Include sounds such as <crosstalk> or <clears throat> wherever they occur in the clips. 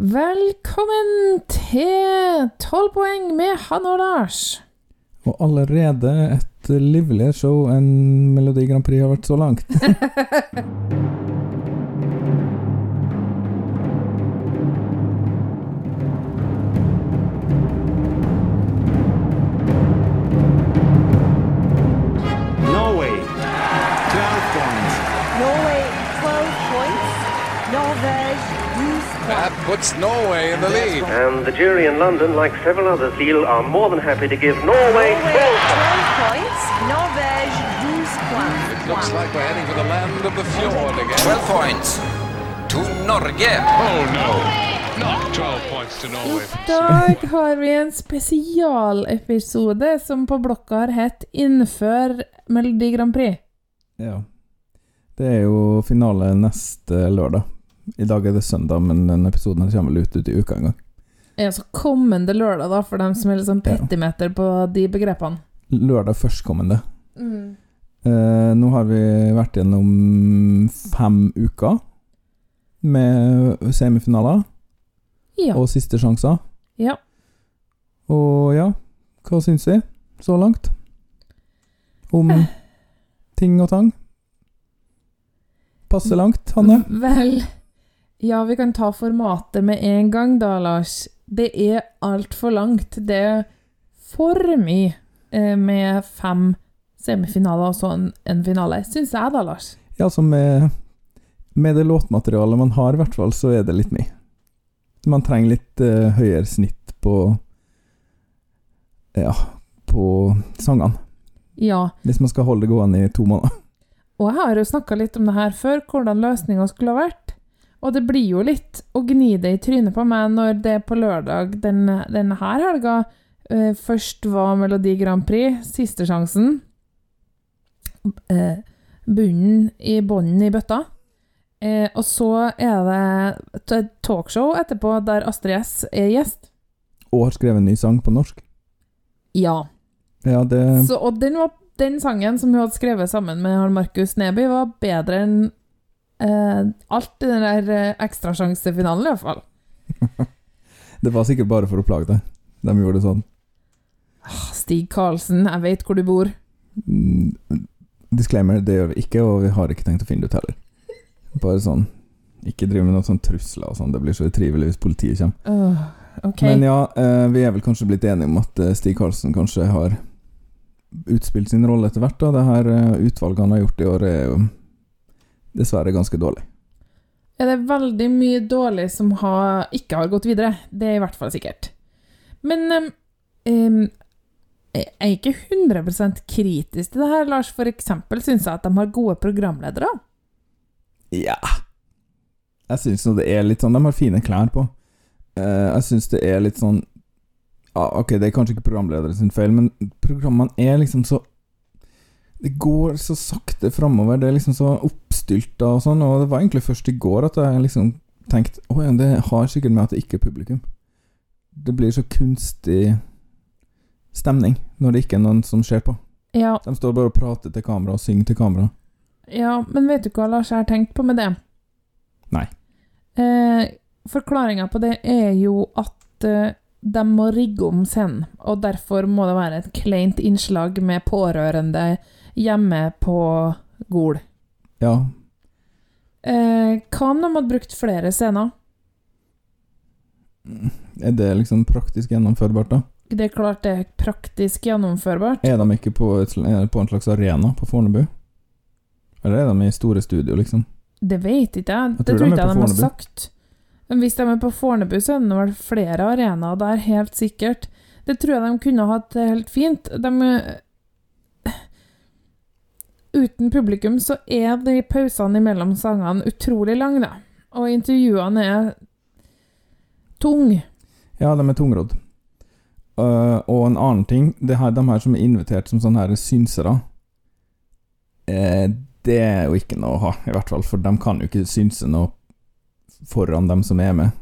Velkommen til 12 poeng med Hanne og Lars. Og allerede et livligere show enn Melodi Grand Prix har vært så langt. <laughs> puts Norway in the lead. And the jury in London, like several others, feel are more than happy to give Norway Norway 12 12 points. Norway 12 points. It looks like we're heading for the land of the fjord again. 12 points to Norge. Oh no, not 12 points to I dag har vi en spesialepisode som på blokka har hett 'Innfør Melodi Grand Prix'. Ja. Det er jo finale neste lørdag. I dag er det søndag, men den episoden her kommer vel ut, ut i uka en gang. Ja, så kommende lørdag, da, for dem som er litt sånn petimeter på de begrepene. Lørdag førstkommende. Eh, nå har vi vært gjennom fem uker med semifinaler Ja. og siste sjanser. ja. Og ja, hva syns vi så langt? Om Eh. ting og tang? Passe langt, Hanne? Vel Ja, vi kan ta formatet med en gang, da, Lars. Det er altfor langt. Det er for mye eh, med fem semifinaler og så en, en finale. Syns jeg, da, Lars. Ja, altså med, med det låtmaterialet man har, i hvert fall, så er det litt mye. Man trenger litt eh, høyere snitt på Ja, på sangene. Ja. Hvis man skal holde det gående i to måneder. Og jeg har jo snakka litt om det her før, hvordan løsninga skulle ha vært. Og det blir jo litt å gni det i trynet på meg når det på lørdag den, denne her helga eh, først var Melodi Grand Prix, siste sjansen. Eh, bunnen i bånden i bøtta. Eh, og så er det et talkshow etterpå der Astrid S er gjest. Og har skrevet en ny sang på norsk. Ja. Ja, det Så, og den, var, den sangen som hun hadde skrevet sammen med Markus Neby, var bedre enn eh, alt i den der eh, ekstrasjansefinalen, i hvert fall. <laughs> Det var sikkert bare for å plage deg. De gjorde det sånn. Stig Karlsen, jeg vet hvor du bor. Mm, Disclaimer, det gjør vi ikke, og vi har ikke tenkt å finne det ut heller. Bare sånn Ikke driv med noen sånn trusler og sånn, det blir så utrivelig hvis politiet kommer. Uh, okay. Men ja, eh, vi er vel kanskje blitt enige om at Stig Karlsen kanskje har utspilt sin rolle etter hvert. da. Det her utvalget han har gjort i år, er jo dessverre ganske dårlig. Ja, det er veldig mye dårlig som har, ikke har gått videre? Det er i hvert fall sikkert. Men um, um, jeg er ikke 100 kritisk til det her, Lars. For eksempel syns jeg at de har gode programledere. Ja Jeg syns nå det er litt sånn De har fine klær på. Uh, jeg syns det er litt sånn ah, Ok, det er kanskje ikke programledere sin feil, men programmene er liksom så Det går så sakte framover. Det er liksom så oppstylta og sånn. Og det var egentlig først i går at jeg liksom tenkte Å ja, det har sikkert med at det ikke er publikum. Det blir så kunstig stemning når det ikke er noen som ser på. Ja, De står bare og prater til kamera og synger til kamera. Ja, men vet du hva Lars jeg har tenkt på med det? Nei. Eh, Forklaringa på det er jo at eh, de må rigge om scenen, og derfor må det være et kleint innslag med pårørende hjemme på Gol. Ja, Eh, hva om de hadde brukt flere scener? er det liksom praktisk gjennomførbart, da? Det er klart det er praktisk gjennomførbart. Er de ikke på, et, de på en slags arena på Fornebu? Eller er de i store studio, liksom? Det vet ikke jeg. Jeg Det tror de ikke på de har sagt. Men hvis de er på Fornebu, så er det vel flere arenaer der, helt sikkert. Det tror jeg de kunne hatt helt fint. De Uten publikum så er de pausene imellom sangene utrolig lange, da. Og intervjuene er tung. Ja, de er tungrodd. Uh, og en annen ting det her, De her som er invitert som sånne her synsere uh, Det er jo ikke noe å ha, i hvert fall, for de kan jo ikke synse noe foran dem som er med.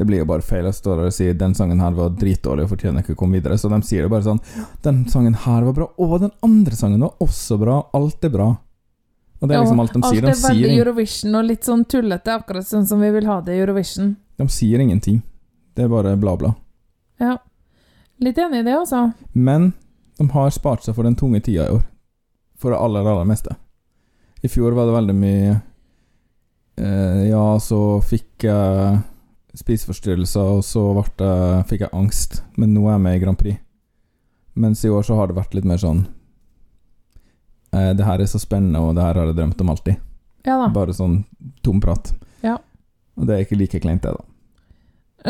Det blir jo bare feil. Jeg står og sier 'den sangen her var dritdårlig og fortjener ikke å komme videre'. Så de sier det bare sånn 'Den sangen her var bra, og den andre sangen var også bra. Alt er bra'. Og det er liksom alt de sier. Alt er veldig Eurovision og litt sånn tullete, akkurat sånn som vi vil ha det i Eurovision. De sier ingenting. Det er bare bla, bla. Ja. Litt enig i det, altså. Men de har spart seg for den tunge tida i år. For det aller, aller meste. I fjor var det veldig mye eh, Ja, så fikk jeg spiseforstyrrelser, og så ble fikk jeg angst. Men nå er jeg med i Grand Prix. Mens i år så har det vært litt mer sånn eh, Det her er så spennende, og det her har jeg drømt om alltid. Ja da. Bare sånn tom prat. Ja. Og det er ikke like kleint, det, da.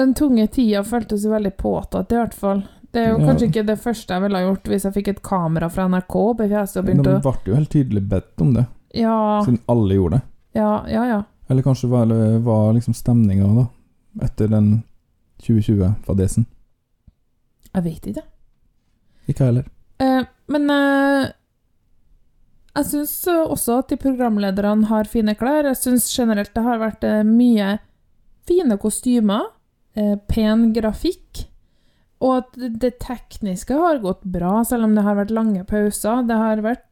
Den tunge tida føltes veldig påtatt, i hvert fall. Det er jo Ja. kanskje ikke det første jeg ville ha gjort hvis jeg fikk et kamera fra NRK opp i fjeset og begynte å ble jo helt tydelig bedt om det, Ja, siden alle gjorde det. ja, ja. ja. Eller kanskje hva var liksom stemninga da, etter den 2020-fadesen. Jeg vet ikke. Ikke jeg heller. Eh, men eh, jeg syns også at de programlederne har fine klær. Jeg syns generelt det har vært eh, mye fine kostymer, eh, pen grafikk, og at det, det tekniske har gått bra, selv om det har vært lange pauser. Det har vært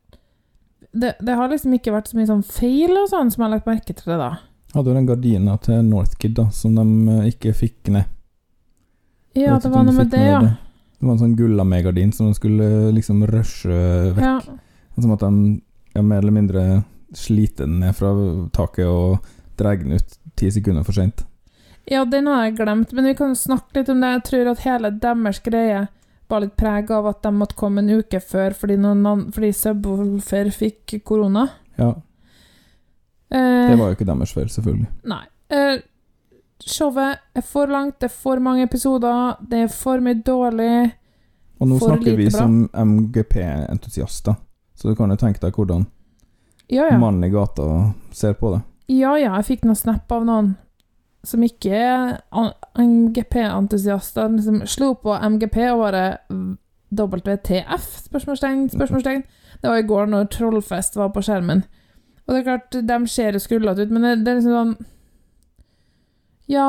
det, det har liksom ikke vært så mye sånn feil og sånn som jeg har lagt merke til det, da. Hadde jo den gardina til Northkid da, som de eh, ikke fikk ned. Ja, det var noe med det, ja. Det var en sånn gullamegardin som de skulle eh, liksom rushe vekk. ja. Som at de ja, mer eller mindre sliter den ned fra taket og drar den ut ti sekunder for seint. Ja, den har jeg glemt, men vi kan snakke litt om det. Jeg tror at hele deres greie var litt preg av at de måtte komme en uke før fordi, noen fordi Subwoolfer fikk korona. Ja, det var jo ikke deres feil, selvfølgelig. Nei. Eh, showet er for langt, det er for mange episoder, det er for mye dårlig. Og nå snakker vi bra. som MGP-entusiaster, så du kan jo tenke deg hvordan Ja, ja. mannen i gata ser på det. Ja, ja, jeg fikk noen snap av noen som ikke er MGP-entusiaster. som slo på MGP og bare WTF? Spørsmålstegn, spørsmålstegn. Det var i går når Trollfest var på skjermen. Og det er klart, de ser jo skrullete ut, men det, det er liksom sånn Ja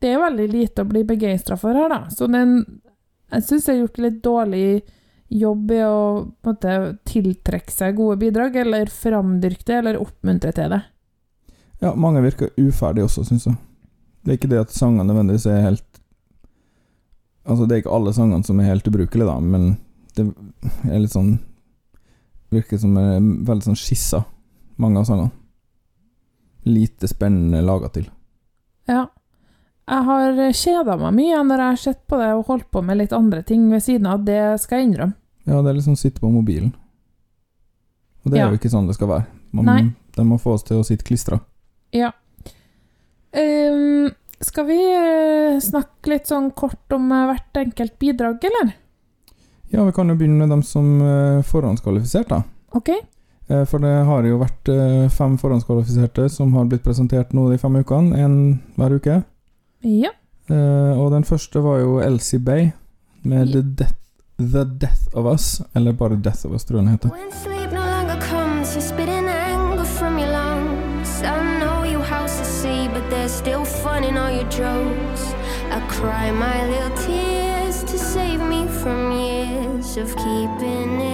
Det er veldig lite å bli begeistra for her, da. Så den Jeg syns jeg har gjort litt dårlig jobb i å måte, tiltrekke seg gode bidrag, eller framdyrke det, eller oppmuntre til det. Ja, mange virker uferdige også, syns jeg. Det er ikke det at sangene nødvendigvis er helt Altså, det er ikke alle sangene som er helt ubrukelige, da, men det er litt sånn Virker som er veldig sånn skissa, mange av sangene. Lite spennende laga til. Ja. Jeg har kjeda meg mye når jeg har sett på det og holdt på med litt andre ting ved siden av. Det skal jeg innrømme. Ja, det er liksom sitte på mobilen. Og det Ja. er jo ikke sånn det skal være. Man, Nei. De må få oss til å sitte klistra. Ja. Um, skal vi eh, snakke litt sånn kort om eh, hvert enkelt bidrag, eller? Ja, vi kan jo begynne med dem som er forhåndskvalifisert, da. Ok? Eh, For det har jo vært eh, fem forhåndskvalifiserte som har blitt presentert nå de fem ukene, én hver uke. Ja. Eh, og den første var jo Elsie Bay med Ja. The Death, The Death of Us, eller bare Death of Us, tror jeg den heter. When sleep no longer comes, you're spitting anger from your lungs. I know you house to see, but there's still fun in all your jokes. I cry my little tears of keeping it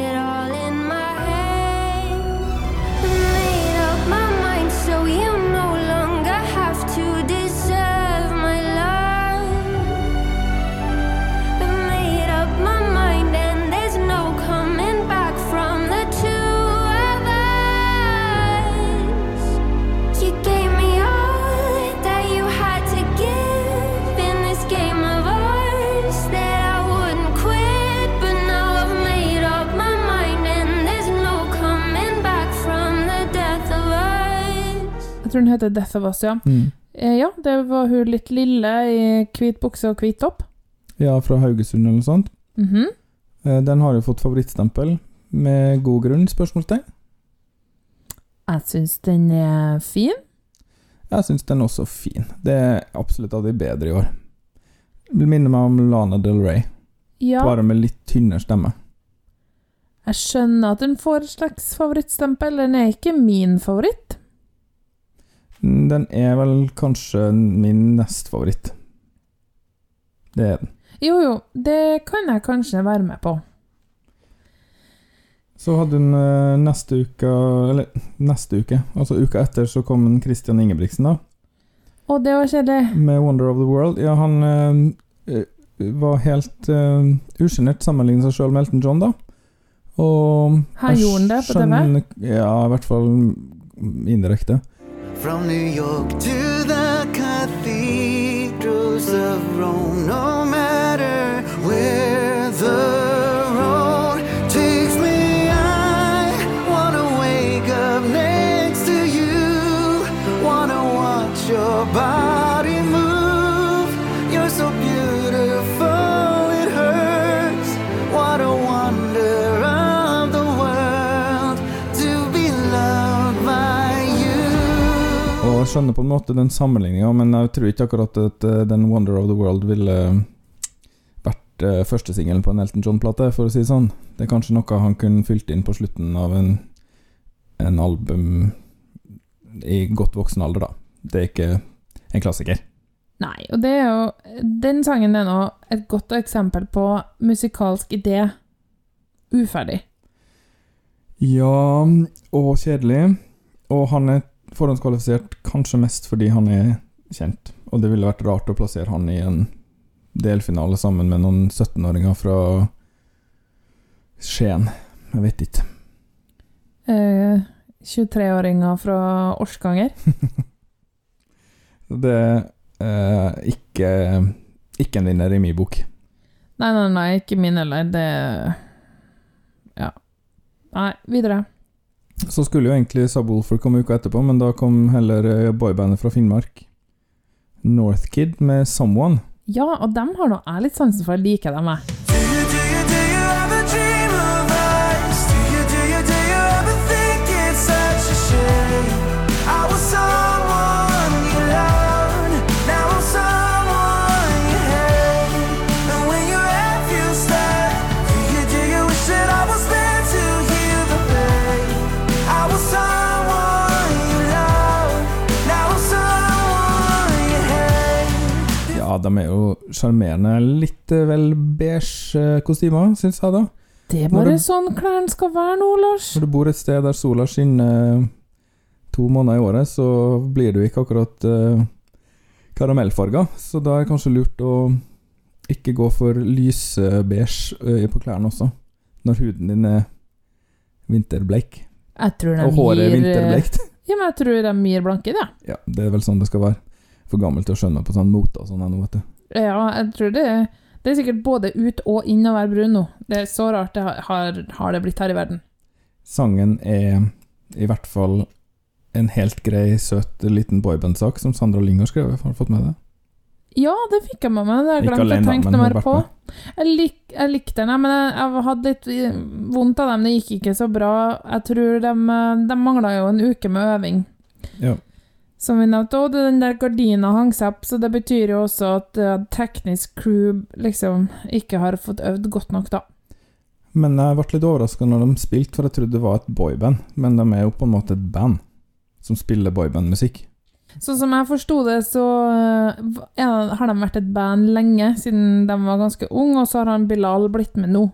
tror den heter Death of Us, ja. Mm. Eh, ja, det var hun litt lille i hvit bukse og hvit topp. Ja, fra Haugesund eller noe sånt. Mhm. Eh, den har jo fått favorittstempel, med god grunn, spørsmålstegn. Jeg syns den er fin. Jeg syns den er også fin. Det er absolutt av de bedre i år. Vil minne meg om Lana Del Rey, Ja, bare med litt tynnere stemme. jeg skjønner at den får et slags favorittstempel. Den er ikke min favoritt. Den er vel kanskje min nest favoritt. Det er den. Jo, jo, det kan jeg kanskje være med på. Så hadde hun eh, neste uke Eller neste uke, altså uka etter, så kom en Christian Ingebrigtsen, da. Og det var kjedelig. med Wonder of the World. Ja, han eh, var helt øh, usjenert sammenlignet seg sjøl med Elton John, da. Og Han gjorde han det på TV? Ja, i hvert fall indirekte. From New York to the cathedrals of Rome, no matter where the road takes me, I wanna wake up next to you. Wanna watch your body skjønner på en måte den sammenligninga, men jeg tror ikke akkurat at eh, den Wonder of the World ville vært uh, førstesingelen på en Elton John-plate, for å si det sånn. Det er kanskje noe han kunne fylt inn på slutten av en, en album i godt voksen alder, da. Det er ikke en klassiker. Nei, og det er jo Den sangen er nå et godt eksempel på musikalsk idé uferdig. Ja, og kjedelig. Og han er forhåndskvalifisert kanskje mest fordi han er kjent. Og det ville vært rart å plassere han i en delfinale sammen med noen 17-åringer fra Skien. Jeg vet ikke. Eh, 23-åringer fra Orskanger. <laughs> Det er eh, ikke, ikke en vinner i min bok. Nei, nei, nei, ikke min heller. Det Ja. Nei, videre. Så skulle jo egentlig Subwoolfer komme uka etterpå, men da kom heller eh, boybandet fra Finnmark, Northkid, med 'Someone'. Ja, og dem har nå jeg litt sansen for. Jeg liker dem, jeg. De er jo sjarmerende. Litt eh, vel beige eh, kostymer, syns jeg, da. Det er bare du- sånn klærne skal være nå, Lars. Når du bor et sted der sola skinner to måneder i året, så blir du ikke akkurat uh, karamellfarga. Så da er det kanskje lurt å ikke gå for lysbeige på klærne også, når huden din er vinterbleik. Jeg tror de Og håret er vinterbleikt. Ja, men jeg tror de gir blanke, det. Ja, det er vel sånn det skal være. For gammel til å skjønne på sånn mote og sånn ennå, vet du. Ja, jeg tror det Det er sikkert både ut og inn å være brun nå. Det er så rart det har, har det blitt her i verden. Sangen er i hvert fall en helt grei, søt liten boyband-sak som Sandra Lyng har skrevet. Har du fått med det? Ja, det fikk jeg med meg. Det har jeg glemt å alene, tenke men noe mer på. Jeg, lik, jeg likte den, men jeg, jeg hadde litt eh, vondt av dem. Det gikk ikke så bra. Jeg tror de, eh, de mangla jo en uke med øving. Ja. Som vi nevnte, og den der gardina hang seg opp, så det betyr jo også at uh, teknisk crew liksom ikke har fått øvd godt nok, da. Men jeg ble litt overraska når de spilte, for jeg trodde det var et boyband. Men de er jo på en måte et band som spiller boybandmusikk. Sånn som jeg forsto det, så uh, ja, har de vært et band lenge, siden de var ganske unge, og så har han Bilal blitt med nå.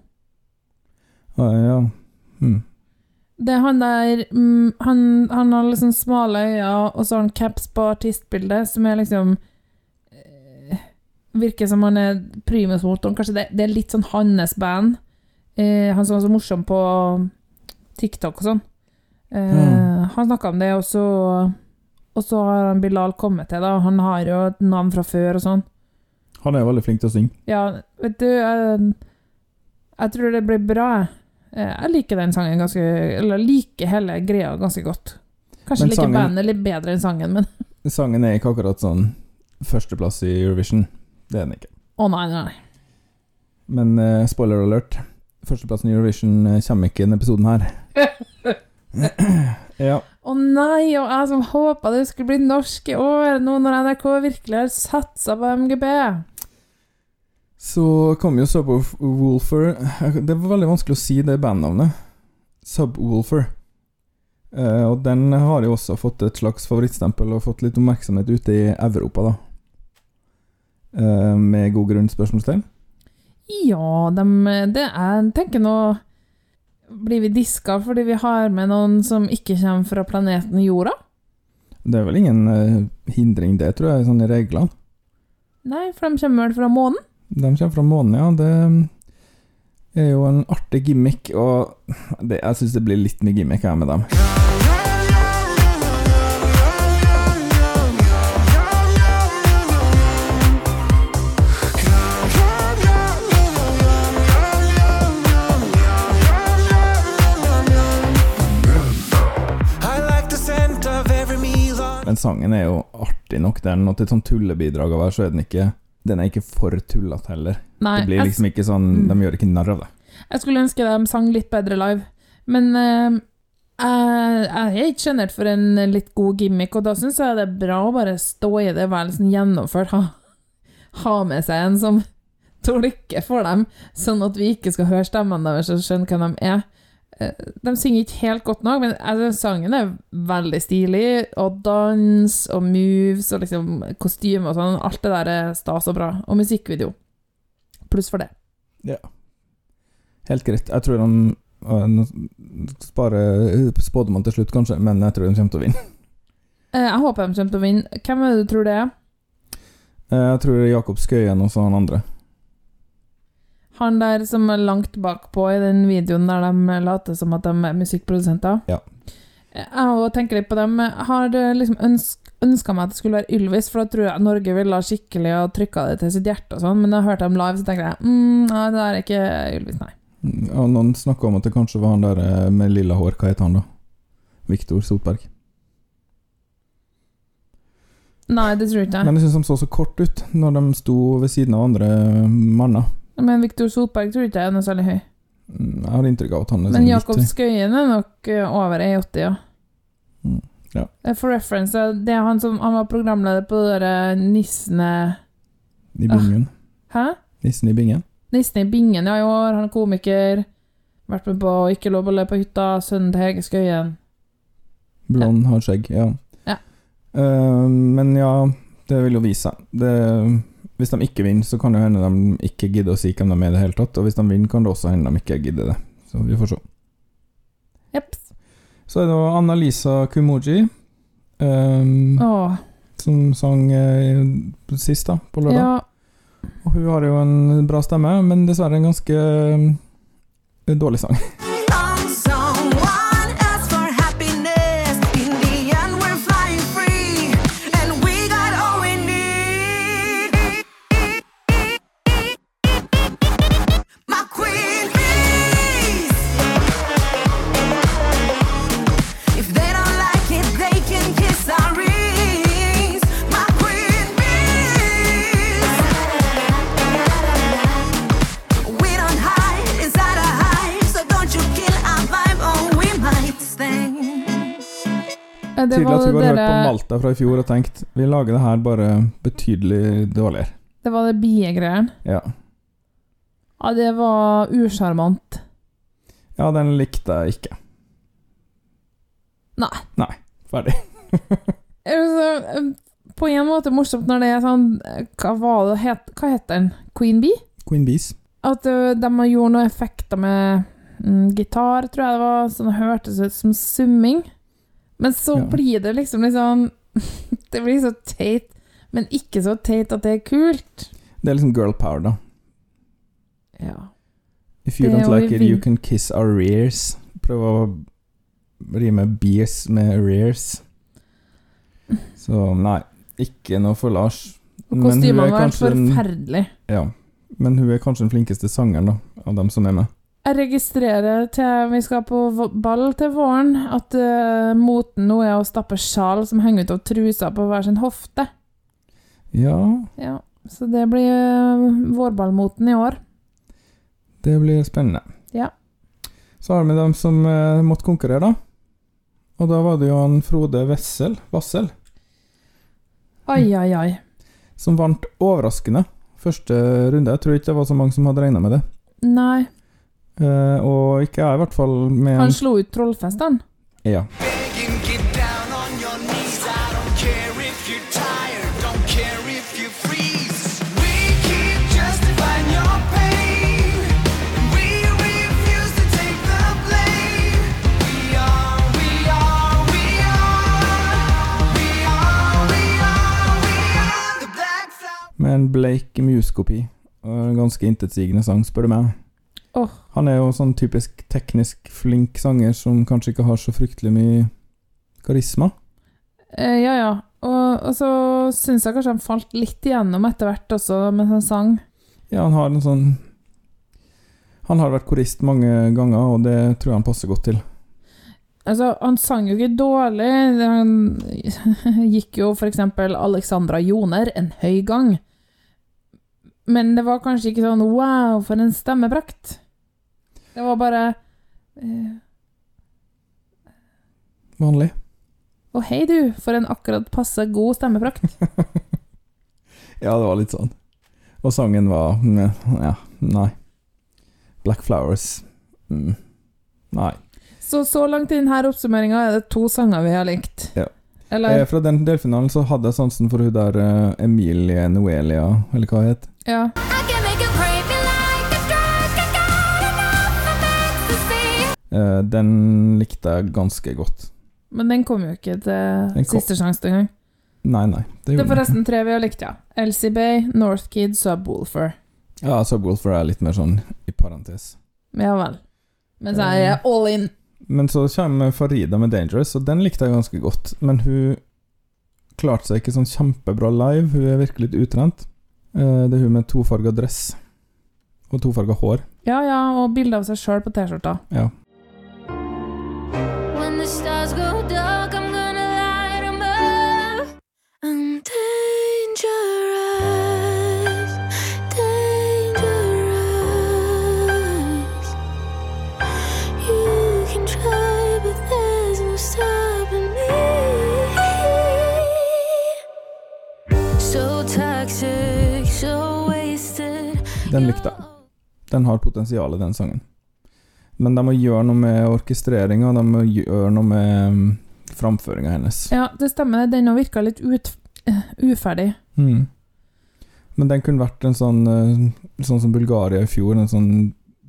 Ah, ja. Hm. Det er han der mm, han, han har liksom smale øyne, og så har han caps på artistbildet, som er liksom eh, Virker som han er primusmotoren. Kanskje det, det er litt sånn hans band. Eh, han som var så morsom på TikTok og sånn. Eh, Mm. Han snakka om det, og så Og så har han Bilal kommet til, da. Han har jo et navn fra før og sånn. Han er veldig flink til å synge. Ja, vet du Jeg, jeg tror det blir bra, jeg. Eh, Jeg liker den sangen ganske Eller liker hele greia ganske godt. Kanskje Men liker bandet litt bedre enn sangen, men Sangen er ikke akkurat sånn førsteplass i Eurovision. Det er den ikke. Å nei, nei, nei. Men uh, spoiler alert. Førsteplassen i Eurovision eh, kommer ikke i denne episoden her. <laughs> ja. Å nei, og jeg som håpa det skulle bli norsk i år, nå når NRK virkelig har satsa på MGB. Så kom jo Subwoolfer Det var veldig vanskelig å si det bandnavnet. Subwoolfer. Eh, og den har jo også fått et slags favorittstempel og fått litt oppmerksomhet ute i Europa, da. Eh, med god grunn, spørsmålstegn. Ja, de, det jeg tenker nå Blir vi diska fordi vi har med noen som ikke kommer fra planeten Jorda? Det er vel ingen eh, hindring, det, tror jeg, sånn i reglene. Nei, for de kommer vel fra månen? De kommer fra månen, ja. Det er jo en artig gimmick, og det, jeg syns det blir litt mye gimmick her med dem. Men sangen er jo artig nok. Det er noe til et sånt tullebidrag av være, så er den ikke Den er ikke for tullete heller. Nei. Det blir liksom ikke sånn Mm. De gjør ikke narr av det. Jeg skulle ønske de sang litt bedre live, men uh, jeg, jeg er ikke sjenert for en litt god gimmick, og da syns jeg det er bra å bare stå i det, være litt sånn gjennomført, ha, ha med seg en som <laughs> tolker for dem, sånn at vi ikke skal høre stemmene deres og skjønne hvem de er. De synger ikke helt godt nok, men altså, sangen er veldig stilig, og dans og moves og liksom kostyme og sånn, alt det der er stas og bra, og musikkvideo. Pluss for det. Ja. Helt greit. Jeg tror han øh, Nå sparer spådommen til slutt, kanskje, men jeg tror de kommer til å vinne. Eh, Jeg håper de kommer til å vinne. Hvem er det du tror det er? Eh, Jeg tror det er Jakob Skøyen og så han andre. Han der som er langt bakpå i den videoen der de later som at de er musikkprodusenter? Ja. Jeg tenker litt på dem. Jeg har liksom ønsk, ønska meg at det skulle være Ylvis, for da tror jeg Norge ville ha skikkelig og trykka det til sitt hjerte og sånn, men da jeg hørte dem live, så tenker jeg mm, nei, det der er ikke Ylvis, nei. Ja, noen snakka om at det kanskje var han der eh, med lilla hår. Hva heter han, da? Viktor Sotberg. Nei, det tror jeg ikke. Men jeg syns de så så kort ut når de sto ved siden av andre manner. Men Viktor Solberg tror ikke jeg er noe særlig høy. Mm, Jeg har inntrykk av at han er Men sånn Jakob litt Skøyen er nok eh, over 1,80, ja. Mm, ja. Eh, For reference, eh, det er han som Han var programleder på det der eh, Nissene i bingen. Hæ? Nissen i bingen. Nissen i bingen, ja, i år. Han er komiker. Vært med på Ikke lov å le på hytta. Sønnen til Hege Skøyen. Blond, har skjegg. Ja. Ja. Uh, men ja, det vil jo vise seg. Det, hvis de ikke vinner, så kan det hende de ikke gidder å si hvem de er i det hele tatt. Og hvis de vinner, kan det også hende de ikke gidder det. Så vi får se. Yep. Så er det Anna-Lisa Kumoji, um, oh. som sang eh, sist, da, på lørdag. Ja. Og hun har jo en bra stemme, men dessverre en ganske eh, dårlig sang. <laughs> på Malta fra i fjor og tenkt vi lager det her bare betydelig dårligere. Det var det biegreiene. Ja. Ja, det var usjarmant. ja, den likte jeg ikke. Nei. Nei. Ferdig. <laughs> Altså, eh, på en måte morsomt når det er sånn eh, Hva var det het, Hva het den? Queen Bee? Queen Bees. At eh, de gjorde noen effekter med mm, gitar, tror jeg det var, som hørtes ut som summing. Men så Ja. blir det liksom sånn <laughs> Det blir så teit, men ikke så teit at det er kult. Det er liksom girl power, da. Ja. If you Det don't like it, you can kiss our rears. Prøv å rime beers med rears. Så nei, ikke noe for Lars. Og kostymene var kanskje forferdelige. Ja. Men hun er kanskje den flinkeste sangeren, da, av dem som er med. Jeg registrerer til vi skal på ball til våren, at uh, moten nå er å stappe sjal som henger ut av trusa på hver sin hofte. Ja, Ja, Så det blir uh, vårballmoten i år. det blir spennende. Ja. Så har vi dem som uh, måtte konkurrere, da. Og da var det jo han Frode Wessel, Vassel Ai, ai, ai. som vant overraskende første runde. Jeg tror ikke det var så mange som hadde regna med det. Nei. Uh, og ikke jeg, i hvert fall. Med han slo ut Trollfest, han? Ja. Med en bleik muskopi. Ganske intetsigende sang, spør du meg. Åh. Han er jo sånn typisk teknisk flink sanger som kanskje ikke har så fryktelig mye karisma. Eh, ja, ja. Og, og så syns jeg kanskje han falt litt igjennom etter hvert også, med sånn sang. Ja, han har en sånn Han har vært korist mange ganger, og det tror jeg han passer godt til. Altså, han sang jo ikke dårlig. Han <laughs> gikk jo for eksempel Alexandra Joner en høy gang. Men det var kanskje ikke sånn wow, for en stemmeprakt. Det var bare eh, Vanlig. Å, hei du, for en akkurat passe god stemmeprakt. <laughs> Ja, det var litt sånn. Og sangen var mm, Ja, nei. Black Flowers mm, Nei. Så så langt i denne oppsummeringa er det to sanger vi har likt. Ja. Eller Eh, fra den delfinalen så hadde jeg sansen for hun der uh, Emilie Noelia, eller hva hun het. Ja. Eh, den likte jeg ganske godt. Men den kom jo ikke til siste sjanse engang. Nei, nei. Det er gjorde den forresten tre vi har likt, ja. Elsie Bay, Northkid, Subwoolfer. Ja, Subwoolfer er litt mer sånn i parentes. Ja vel. Mens jeg er all in. Men så kommer Farida med 'Dangerous', og den likte jeg ganske godt. Men hun klarte seg ikke sånn kjempebra live. Hun er virkelig litt utrent. Eh, Det er hun med tofarga dress og tofarga hår. Ja ja, og bilde av seg sjøl på T-skjorta. Ja. Den likte jeg. Den har potensial, den sangen. Men de må gjøre noe med orkestreringa, de må gjøre noe med um, framføringa hennes. Ja, det stemmer. Den har virka litt ut, uh, uferdig. Mm. Men den kunne vært en sånn eh, Sånn som Bulgaria i fjor, en sånn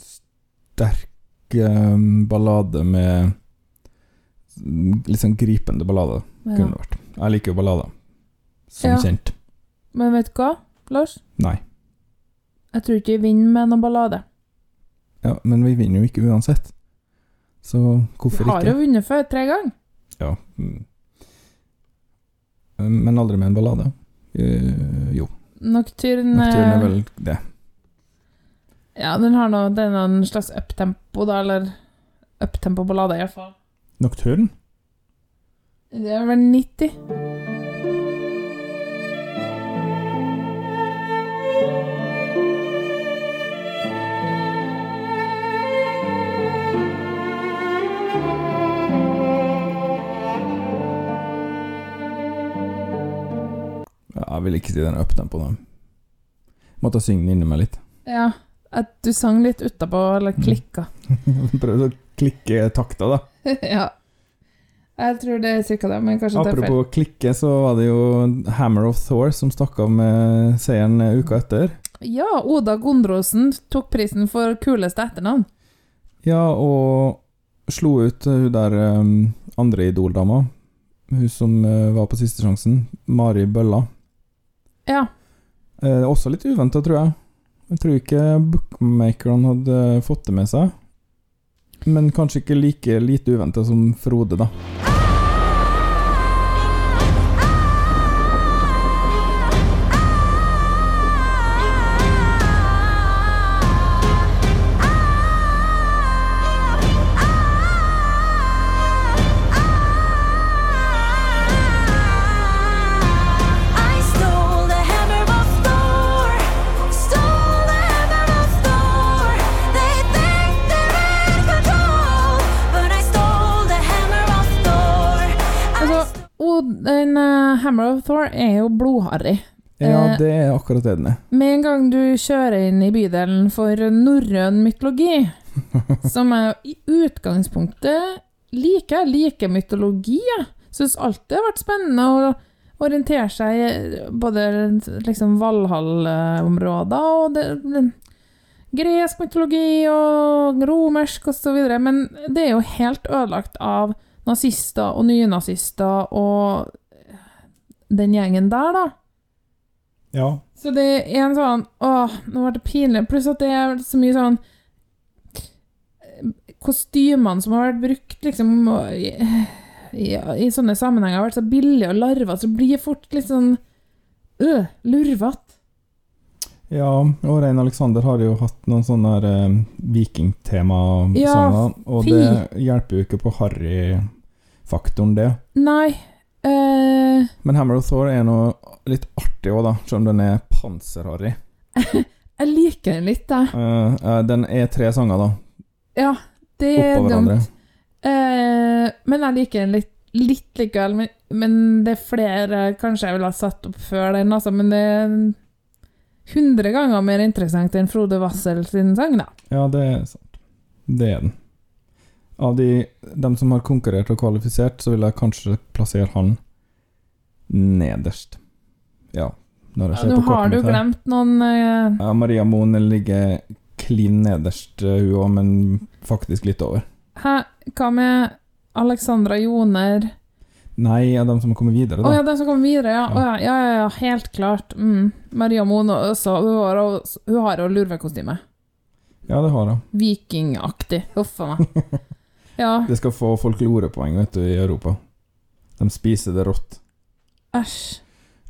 sterk uh, ballade med Litt sånn gripende ballade, Ja. kunne det vært. Jeg liker jo ballader, som Ja. kjent. Men vet du hva, Lars? Nei. Jeg tror ikke vi vinner med noen ballade. Ja, men vi vinner jo ikke uansett. Så hvorfor ikke? Vi har jo vunnet før, tre ganger. Ja. mm. Men aldri med en ballade. Eh, jo. Nocturne Nocturne er vel det. Ja, den har noe det er noen slags uptempo, da, eller uptempo-ballade, iallfall. Nocturne? Det er vel 90. jeg vil ikke si den uptempo. da. Måtte synge den inni meg litt. Ja. At du sang litt utapå, eller klikka. <laughs> Prøvde å klikke takta, da. <laughs> ja. Jeg tror det er cirka det, men kanskje det er feil. Apropos klikke, så var det jo Hammer of Thor som stakk av med seieren uka etter. Ja, Oda Gondrosen tok prisen for kuleste etternavn. Ja, og slo ut hun der um, andre Idol-dama. Hun som uh, var på siste sjansen. Mari Bølla. Ja. Eh, også litt uventa, tror jeg. Jeg tror ikke bookmakerne hadde fått det med seg. Men kanskje ikke like lite uventa som Frode, da. Hammer of Thor er jo blodharry. Ja, Eh, det er akkurat det den er. Med en gang du kjører inn i bydelen for norrøn mytologi, <laughs> som jeg i utgangspunktet liker, jeg liker mytologi, jeg. Syns alltid det har vært spennende å orientere seg i både liksom Valhall-områder og det, det, gresk mytologi og romersk osv., men det er jo helt ødelagt av nazister og nynazister og den gjengen der, da. Ja. Så det er en sånn Åh, nå ble det pinlig. Pluss at det er så mye sånn Kostymene som har vært brukt, liksom i, i, i sånne sammenhenger, har vært så billige og larvete, så blir det fort litt sånn øh, lurvete. Ja, og Rein Alexander har jo hatt noen sånne eh, vikingtema-sanger, Ja, og det hjelper jo ikke på harry-faktoren, det. Nei eh, Men Hammer of Thor er noe litt artig òg, da, selv om den er panser-harry. <laughs> Jeg liker den litt, jeg. Uh, uh, den er tre sanger, da, Ja, det er dumt. Eh, men jeg liker den litt, litt likevel. Men, men det er flere kanskje jeg ville ha satt opp før den, altså. Men det er hundre ganger mer interessant enn Frode Wassel sin sang, da. Ja, det er sant. Det er den. Av de dem som har konkurrert og kvalifisert, så vil jeg kanskje plassere han nederst. Ja, når jeg ser Nå på har du glemt noen uh... Ja, Maria Moen ligger klin nederst, eh, hun òg, men faktisk litt over. Hæ, hva med Alexandra Joner? Nei, av dem som har kommet videre, Å oh, ja, de som kommer videre, ja. Ja. Ja, ja, ja, helt klart. Mm. Maria Moen også. Hun har hun har jo lurvekostyme. Ja, det har hun. Vikingaktig. Huff a meg. <laughs> Ja, Det skal få folklorepoeng, vet du, i Europa. De spiser det rått. æsj.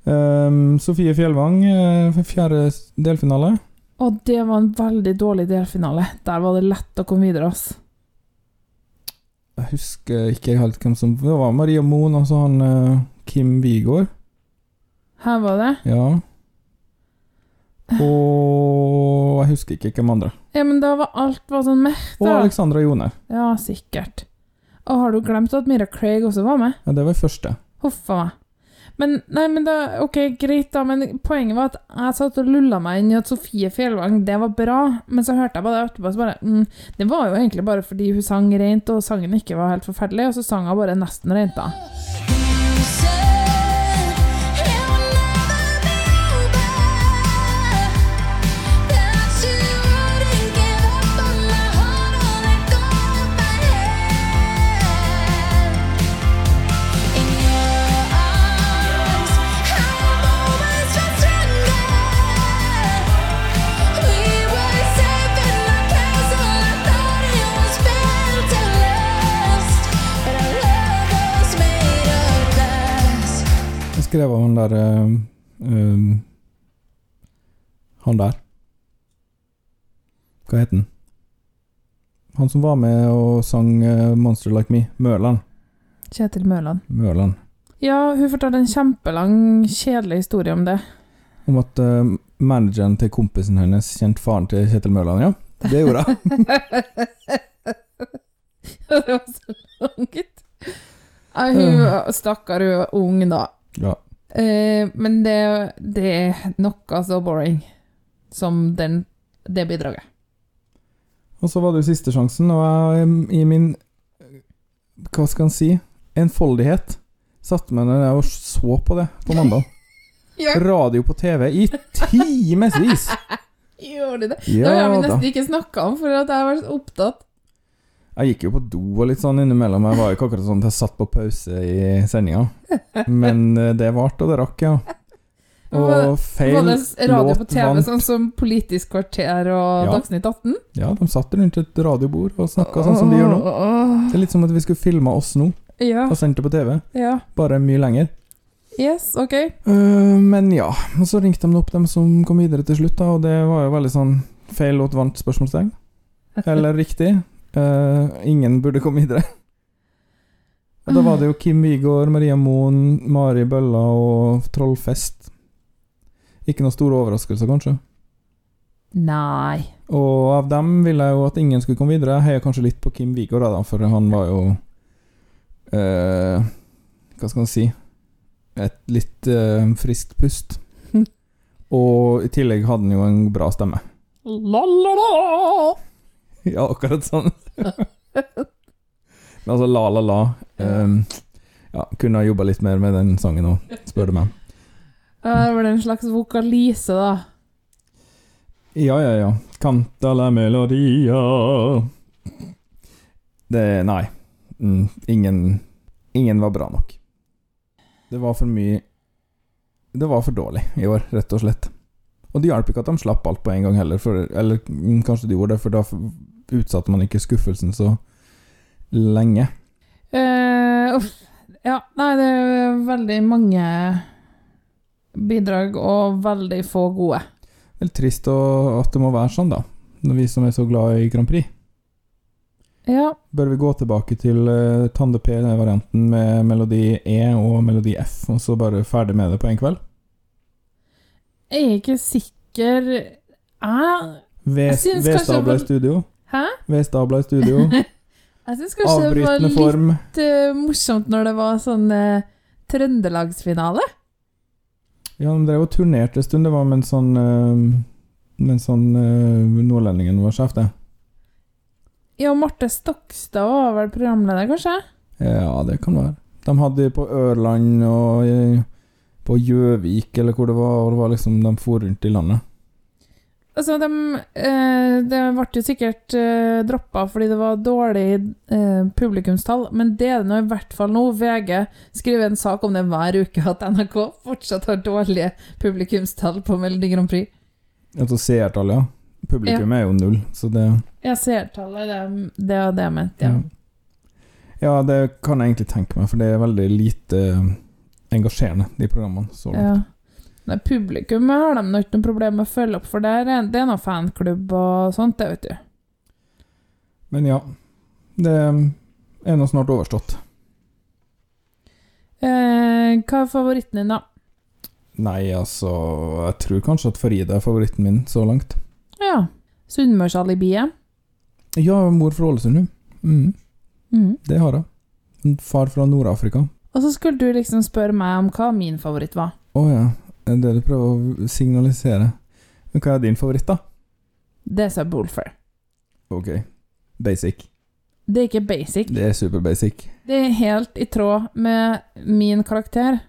Um, Sofie Fjellvang, eh, fjerde delfinale. Og det var en veldig dårlig delfinale. Der var det lett å komme videre, ass. Jeg husker ikke helt hvem som Det var Maria Moen og så han eh, Kim Wigård. Her var det. Ja. Og jeg husker ikke hvem andre. Ja, men da var alt var sånn mørkt. Og da. Alexandra Jone. Ja, sikkert. Og har du glemt at Mira Craig også var med? Ja, det var første. Huff a meg. Men, nei, men da, ok, greit da, men poenget var at jeg satt og lulla meg inn i at Sofie Fjellvang, det var bra, men så hørte jeg bare det etterpå, så bare, mm, det var jo egentlig bare fordi hun sang rent, og sangen ikke var helt forferdelig, og så sang hun bare nesten rent da. Skrev av han der um, Han der. Hva het han? Han som var med og sang eh, 'Monster Like Me'. Mørland. Kjetil Mørland. Mørland. Ja, hun fortalte en kjempelang, kjedelig historie om det. Om at uh, manageren til kompisen hennes kjente faren til Kjetil Mørland, ja. Det gjorde hun. <laughs> det var så langt. Nei, hun, stakkar, hun var ung da. ja. Eh, men det, det er noe så boring som den, det bidraget. Og så var det jo siste sjansen, og jeg i min Hva skal en si? Enfoldighet satte meg ned og så på det på mandag. <laughs> Ja. Radio på TV i timevis! <laughs> Gjorde de det? Ja det har vi da. nesten ikke snakka om, for at jeg har vært opptatt. Jeg gikk jo på do og litt sånn innimellom. Jeg var jo ikke akkurat sånn at jeg satt på pause i sendinga. Men eh, det varte, og det rakk, ja. Og feil Var det radio på TV, vant. sånn som Politisk kvarter og Ja. Dagsnytt 18? Ja, de satt rundt et radiobord og snakka sånn som de gjør nå. Det er litt som at vi skulle filma oss nå Ja. og sendt det på TV, ja. bare mye lenger. Yes, ok. Uh, men ja, og så ringte de opp dem som kom videre til slutt, da, og det var jo veldig sånn feil låt vant? spørsmålstegn. <laughs> Eller riktig. Øh, ingen burde komme videre. Da var det jo Kim Wigård, Maria Moen, Mari Bølla og Trollfest. Ikke noen store overraskelser, kanskje. Nei. Og av dem ville jeg jo at ingen skulle komme videre. Jeg heier kanskje litt på Kim Wigård, da, for han var jo uh, Hva skal man si Et litt uh, friskt pust. <laughs> Og i tillegg hadde han jo en bra stemme. La-la-la! <laughs> Ja, akkurat sånn. Men altså, la, la, la. um, ja, kunne ha jobba litt mer med den sangen òg, spør du meg. Det var en slags vokalise, da. Ja, ja, ja. Canta la melodia Det Nei. Mm, ingen Ingen var bra nok. Det var for mye Det var for dårlig i år, rett og slett. Og det hjalp ikke at de slapp alt på en gang heller, for, eller mm, kanskje de gjorde det, for da utsatte man ikke skuffelsen så lenge. Uh, uff. Ja, nei, det er veldig mange bidrag og veldig få gode. Er trist at det må være sånn, da, når vi som er så glad i Grand Prix. Ja, Bør vi gå tilbake til uh, Tande P-varianten med melodi E og melodi F, og så bare ferdig med det på en kveld? jeg er ikke sikker Jeg Jeg syns kanskje var- studio. Hæ? Ved Stabla i studio. <laughs> Jeg syns kanskje det var litt form. eh, morsomt når det var sånn uh, trøndelagsfinale. Ja, de drev og turnerte en stund. Det var mens sånn uh, Mens sånn uh, nordlendingen var sjef, det. Ja, Marte Stokstad var vel programleder, kanskje? Ja, det kan være. De hadde på Ørland og på Gjøvik, eller hvor det var. Og det var liksom, de for rundt i landet. Altså, de, eh, det ble jo sikkert eh, droppa fordi det var dårlig eh, publikumstall, men det er det nå i hvert fall nå. VG skriver en sak om det hver uke, at NRK fortsatt har dårlige publikumstall på Melodi Grand Prix. Altså seertallet, ja. Publikum er jo null, så det Ja, seertallet, det, det er det jeg mente, ja. Ja, det kan jeg egentlig tenke meg, for det er veldig lite eh, engasjerende, de programmene. Så. ja. Nei, publikum har de nå ikke noe problem med å følge opp, for der er, det er noe fanklubb og sånt, det vet du. Men ja, det er nå snart overstått. Eh, hva er favoritten din, da? Nei, altså Jeg tror kanskje at Farida er favoritten min så langt. Ja. Sunnmørsalibiet. Ja, mor fra Ålesund, hun. Mm, Mm. det har hun. Far fra Nord-Afrika. Og så skulle du liksom spørre meg om hva min favoritt var. Å ja, det er det du prøver å signalisere. Men hva er din favoritt, da? Det sa Bolfer. Ok, basic. Det er ikke basic. Det er super basic. Det er helt i tråd med min karakter.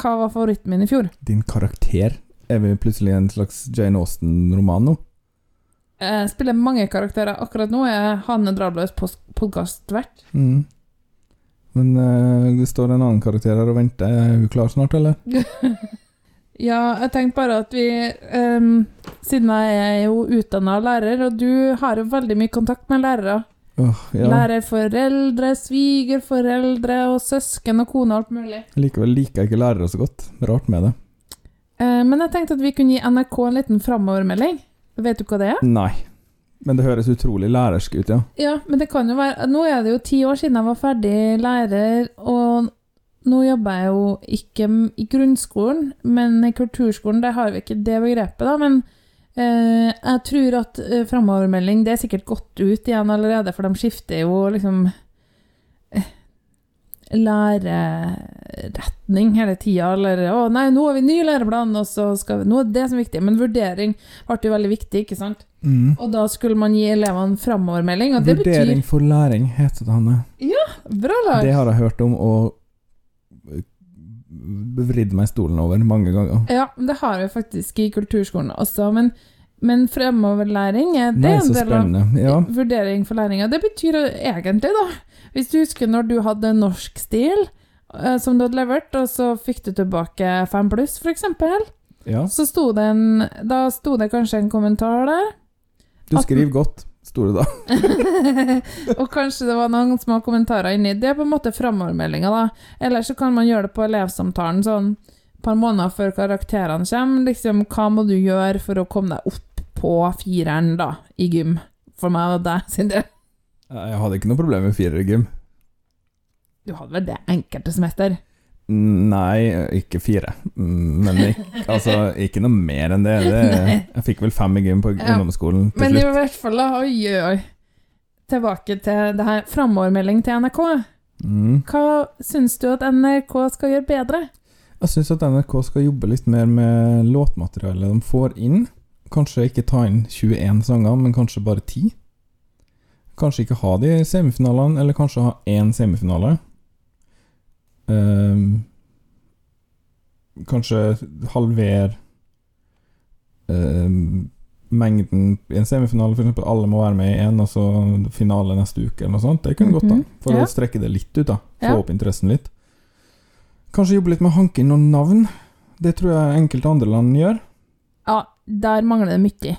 Hva var favoritten min i fjor? Din karakter? Er vi plutselig en slags Jane Austen-roman nå? Jeg spiller mange karakterer. Akkurat nå er Hanne Drabløs podkastvert. Mm. Men uh, det står en annen karakter her og venter. Er hun klar snart, eller? <laughs> ja, jeg tenkte bare at vi um, Siden jeg er jo utdanna lærer, og du har jo veldig mye kontakt med lærere. Oh, ja. Lærerforeldre, svigerforeldre og søsken og kone og alt mulig. Likevel liker jeg ikke lærere så godt. Rart med det. Uh, men jeg tenkte at vi kunne gi NRK en liten framovermelding. Vet du hva det er? Nei. Men det høres utrolig lærersk ut, ja. Ja, men det kan jo være Nå er det jo ti år siden jeg var ferdig lærer, og nå jobber jeg jo ikke i grunnskolen, men i kulturskolen, der har vi ikke det begrepet, da. Men eh, jeg tror at eh, framovermelding Det er sikkert gått ut igjen allerede, for de skifter jo liksom eh, læreretning hele tida. Eller 'Å, nei, nå har vi ny læreplan', og så skal vi Nå er det som er viktig. Men vurdering ble jo veldig viktig, ikke sant? Mm. Og da skulle man gi elevene framovermelding, og det Vurdering for læring heter det, Hanne. Ja, Bra, lag. Det har jeg hørt om og vridd meg stolen over mange ganger. Ja, det har vi faktisk i kulturskolen også, men, men fremoverlæring er, det Det en del av. Ja. vurdering for læringa. Det betyr egentlig, da Hvis du husker når du hadde norsk stil eh, som du hadde levert, og så fikk du tilbake fem pluss, eksempel, ja. så sto det en Da sto det kanskje en kommentar der. Du skriver godt, sto det da. <laughs> og kanskje det var noen små kommentarer inni. Det er på en måte framovermeldinga, da. Eller så kan man gjøre det på elevsamtalen sånn et par måneder før karakterene kommer. Liksom, hva må du gjøre for å komme deg opp på fireren, da, i gym? For meg og deg, Sindre. Jeg hadde ikke noe problem med firer i gym. Du hadde vel det enkelte semester? Nei, ikke fire. Men ikke, altså, ikke noe mer enn det. det <laughs> jeg fikk vel fem i gym på Ja. ungdomsskolen til Men i hvert fall, da, oi, oi. Tilbake til det her framovermelding til NRK. Mm. Hva syns du at NRK skal gjøre bedre? Jeg syns at NRK skal jobbe litt mer med låtmaterialet de får inn. Kanskje ikke ta inn 21 sanger, men kanskje bare 10. Kanskje ikke ha de i semifinalene, eller kanskje ha én semifinale. Ehm, kanskje halvere ehm, mengden i en semifinale, f.eks. alle må være med i én, og så finale neste uke, eller noe sånt. Det kunne gått, da. Mhm. For Ja. å strekke det litt ut, da. Få Ja. opp interessen litt. Kanskje jobbe litt med å hanke inn noen navn. Det tror jeg enkelte andre land gjør. Ja, der mangler det mye.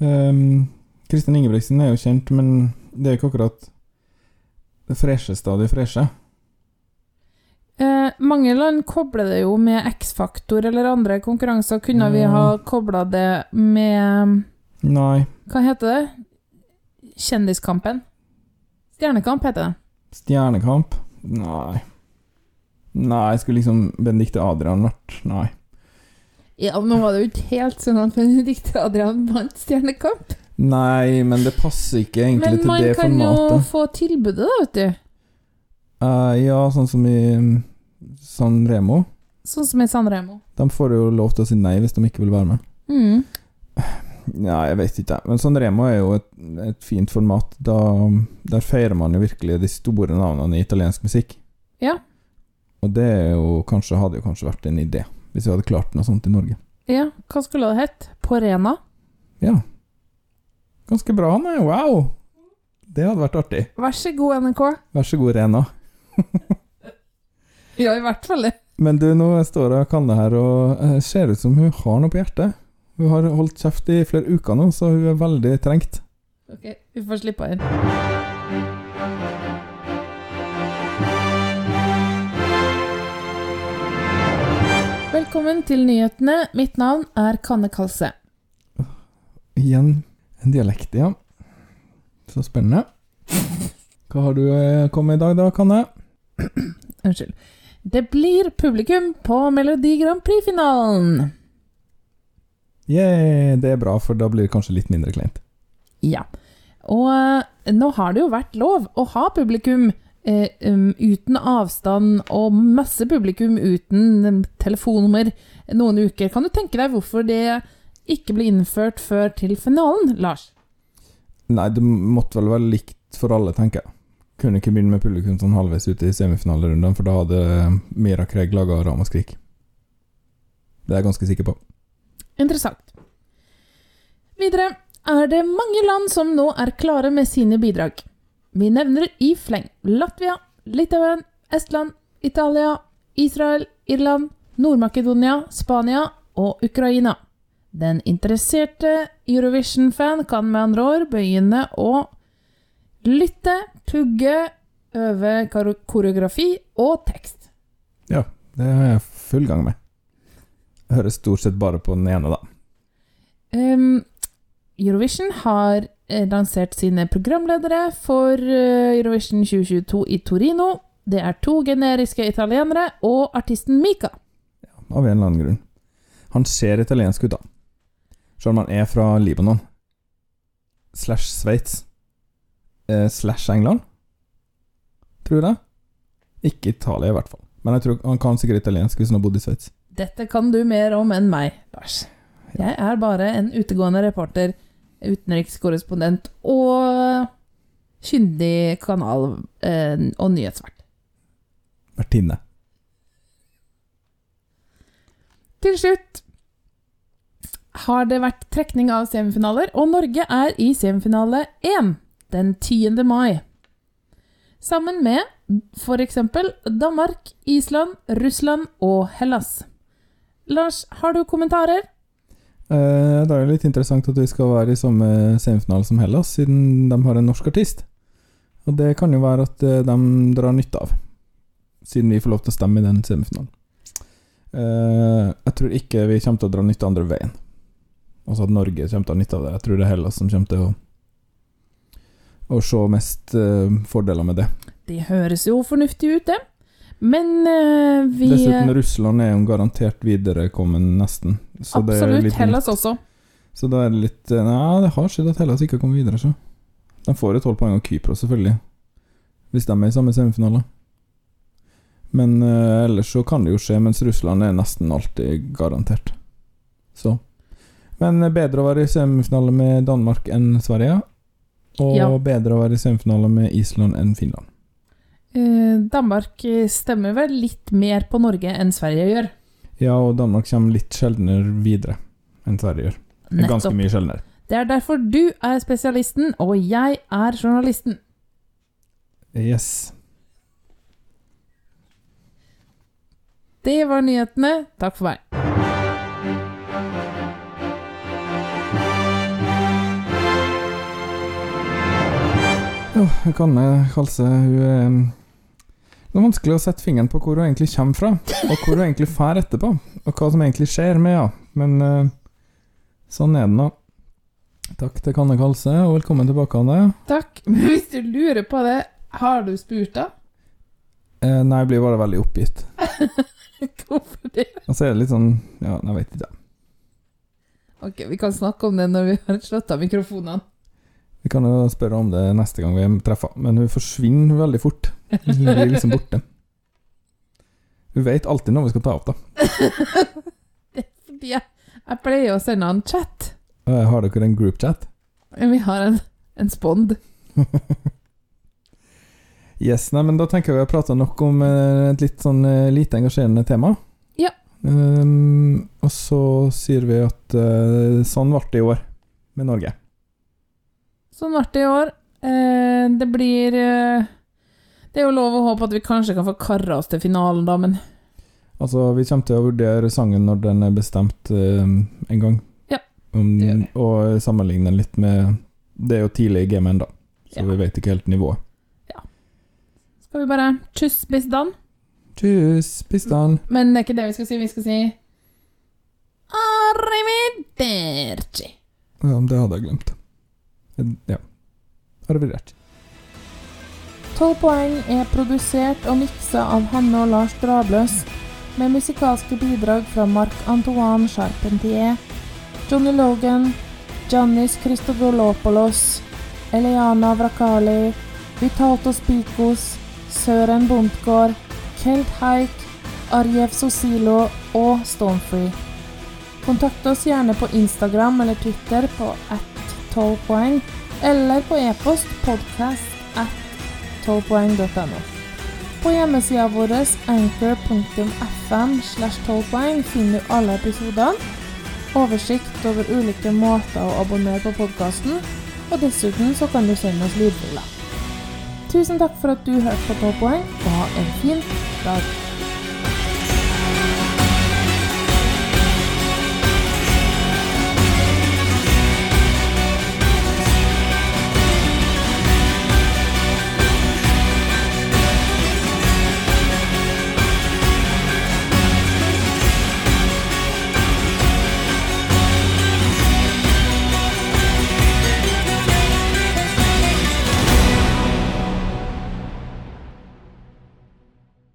Um, Kristin Ingebrigtsen er jo kjent, men det er jo ikke akkurat det fresheste av de freshe. Eh, mange land kobler det jo med X-faktor eller andre konkurranser. Kunne vi ha kobla det med Nei. Hva heter det? Kjendiskampen? Stjernekamp heter det. Stjernekamp? Nei. Nei, skulle liksom Benedicte Adrian vært Nei. Ja, nå var det jo ikke helt sånn at Benedicte Adrian vant Stjernekamp. Nei, men det passer ikke egentlig til det formatet. Men man kan jo få tilbudet, da, vet du. Eh, ja, sånn som i mm, San Remo. Sånn som i San Remo. De får jo lov til å si nei hvis de ikke vil være med. Mm. Ja, jeg vet ikke. Men San Remo er jo et, et fint format. Da, der feirer man jo virkelig de store navnene i italiensk musikk. Ja. Og det jo kanskje, hadde jo kanskje vært en idé, hvis vi hadde klart noe sånt i Norge. ja, hva skulle det hett? Porena? Ja. Ganske bra, han er. Wow! Det hadde vært artig. Vær så god, NRK. Vær så god, Rena. <laughs> Ja, i hvert fall det. Men du, nå står jeg og kan det her, og eh, ser ut som hun har noe på hjertet. Hun har holdt kjeft i flere uker nå, så hun er veldig trengt. Ok, vi får slippe inn. Velkommen til nyhetene. Mitt navn er Kanne Kalse. Igjen en dialekt, ja. Så spennende. Hva har du eh, kommet i dag, da, Kanne? <clears throat> Unnskyld. Det blir publikum på Melodi Grand Prix-finalen. Yeah, det er bra, for da blir det kanskje litt mindre kleint. Ja. Og eh, nå har det jo vært lov å ha publikum eh, um, uten avstand og masse publikum uten um, telefonnummer noen uker. Kan du tenke deg hvorfor det ikke ble innført før til finalen, Lars? Nei, det måtte vel være likt for alle, tenker jeg. Kunne ikke begynne med publikum sånn halvveis ute i semifinalerundene, for da hadde Mira Craig laga ramaskrik. Det er jeg ganske sikker på. Interessant. Videre er det mange land som nå er klare med sine bidrag. Vi nevner i fleng Latvia, Litauen, Estland, Italia, Israel, Irland, Nord-Makedonia, Spania og Ukraina. Den interesserte Eurovision-fan kan med andre ord begynne å lytte, pugge, øve koreografi og tekst. Ja, det har jeg full gang med. Jeg hører stort sett bare på den ene, da. Um, Eurovision har eh, lansert sine programledere for eh, Eurovision 2022 i Torino. Det er to generiske italienere og artisten Mika. Ja, Av en eller annen grunn. Han ser italiensk ut, da. Selv om han er fra Libanon. Slash Sveits. Eh, slash England. Tror jeg. Ikke Italia, i hvert fall. Men jeg tror han kan sikkert italiensk hvis han har bodd i Sveits. Dette kan du mer om enn meg, Lars. Jeg er bare en utegående reporter, utenrikskorrespondent og kyndig kanal- eh, og nyhetsvert. Vertinne. Til slutt har det vært trekning av semifinaler, og Norge er i semifinale 1 den 10. mai. Sammen med f.eks. Danmark, Island, Russland og Hellas. Lars, har du kommentarer? Eh, det er jo litt interessant at vi skal være i samme semifinale som Hellas, siden de har en norsk artist. Og det kan jo være at eh, de drar nytte av, siden vi får lov til å stemme i den semifinalen. Eh, jeg tror ikke vi kommer til å dra nytte andre veien. Altså at Norge kommer til å ha nytte av det. Jeg tror det er Hellas som kommer til å, å se mest eh, fordeler med det. Det høres jo fornuftig ut, det. Men uh, vi Dessuten, Russland er jo garantert viderekommen, nesten. Så det Absolutt. Hellas også. Så da er det litt eh, Nei, det har skjedd at Hellas ikke har kommet videre, så. De får jo tolv poeng av Kypros, selvfølgelig. Hvis de er i samme semifinale. Men uh, ellers så kan det jo skje, mens Russland er nesten alltid garantert. Så. Men eh, bedre å være i semifinale med Danmark enn Sverige. Og Ja. bedre å være i semifinale med Island enn Finland. Eh, Danmark stemmer vel litt mer på Norge enn Sverige gjør. Ja, og Danmark kommer litt sjeldnere videre enn Sverige gjør. Er Ganske mye sjeldnere. Det er derfor du er spesialisten, og jeg er journalisten. Yes. Det var nyhetene. Takk for meg. Jo, Kanne Kalse, hun er Det er vanskelig å sette fingeren på hvor hun egentlig kommer fra, og hvor hun egentlig drar etterpå, og hva som egentlig skjer med henne. Men eh, sånn er det nå. Takk til Kanne Kalse, og velkommen tilbake, Anne. Takk. Men <laughs> hvis du lurer på det, har du spurt, da? Eh, nei, jeg blir bare veldig oppgitt. <laughs> Hvorfor det? Og så er det litt sånn Ja, jeg vet ikke. Ok, vi kan snakke om det når vi har slått av mikrofonene. Vi kan jo spørre om det neste gang vi treffer men hun forsvinner veldig fort. Hun blir liksom borte. Hun vet alltid når vi skal ta opp, da. <laughs> Jeg, jeg pleier å sende en chat. Eh, Har dere en groupchat? Vi har en, en spond. <laughs> Yes, nei, men da tenker jeg vi har prata nok om eh, et litt sånn eh, lite engasjerende tema. Ja. Um, og så sier vi at uh, sånn ble det i år med Norge. Sånn ble det i år. Eh, det blir eh, Det er jo lov å håpe at vi kanskje kan få kara oss til finalen, da, men Altså, vi kommer til å vurdere sangen når den er bestemt eh, en gang. Ja, Om, det gjør vi. og sammenligne den litt med Det er jo tidlig i gamet ennå, så Ja. vi vet ikke helt nivået. skal vi bare tjuss bisdan? Tjus, bistand. Men det er ikke det vi skal si. Vi skal si Arrivederci. Ja, det hadde jeg glemt. Ja. Arrivederci. 12 poeng er produsert og miksa av Hanne og Lars Drabløs, med musikalske bidrag fra Marc-Antoine Charpentier, Johnny Logan, Giannis Christodolopoulos, Eliana Vrakali, Vitatos Pikos, Søren Bondgård, Kelt Haik, Arjev Sosilo og Stonefree. Kontakt oss gjerne på Instagram eller Twitter på at 12 poeng, eller på e-post podcast at 12poeng.no. På hjemmesida vår anchor.fm slash 12 poeng finner du alle episodene, oversikt over ulike måter å abonnere på podkasten, og dessuten så kan du sende oss lydbilder. Tusen takk for at du hørte på 12 poeng, og ha en fin dag.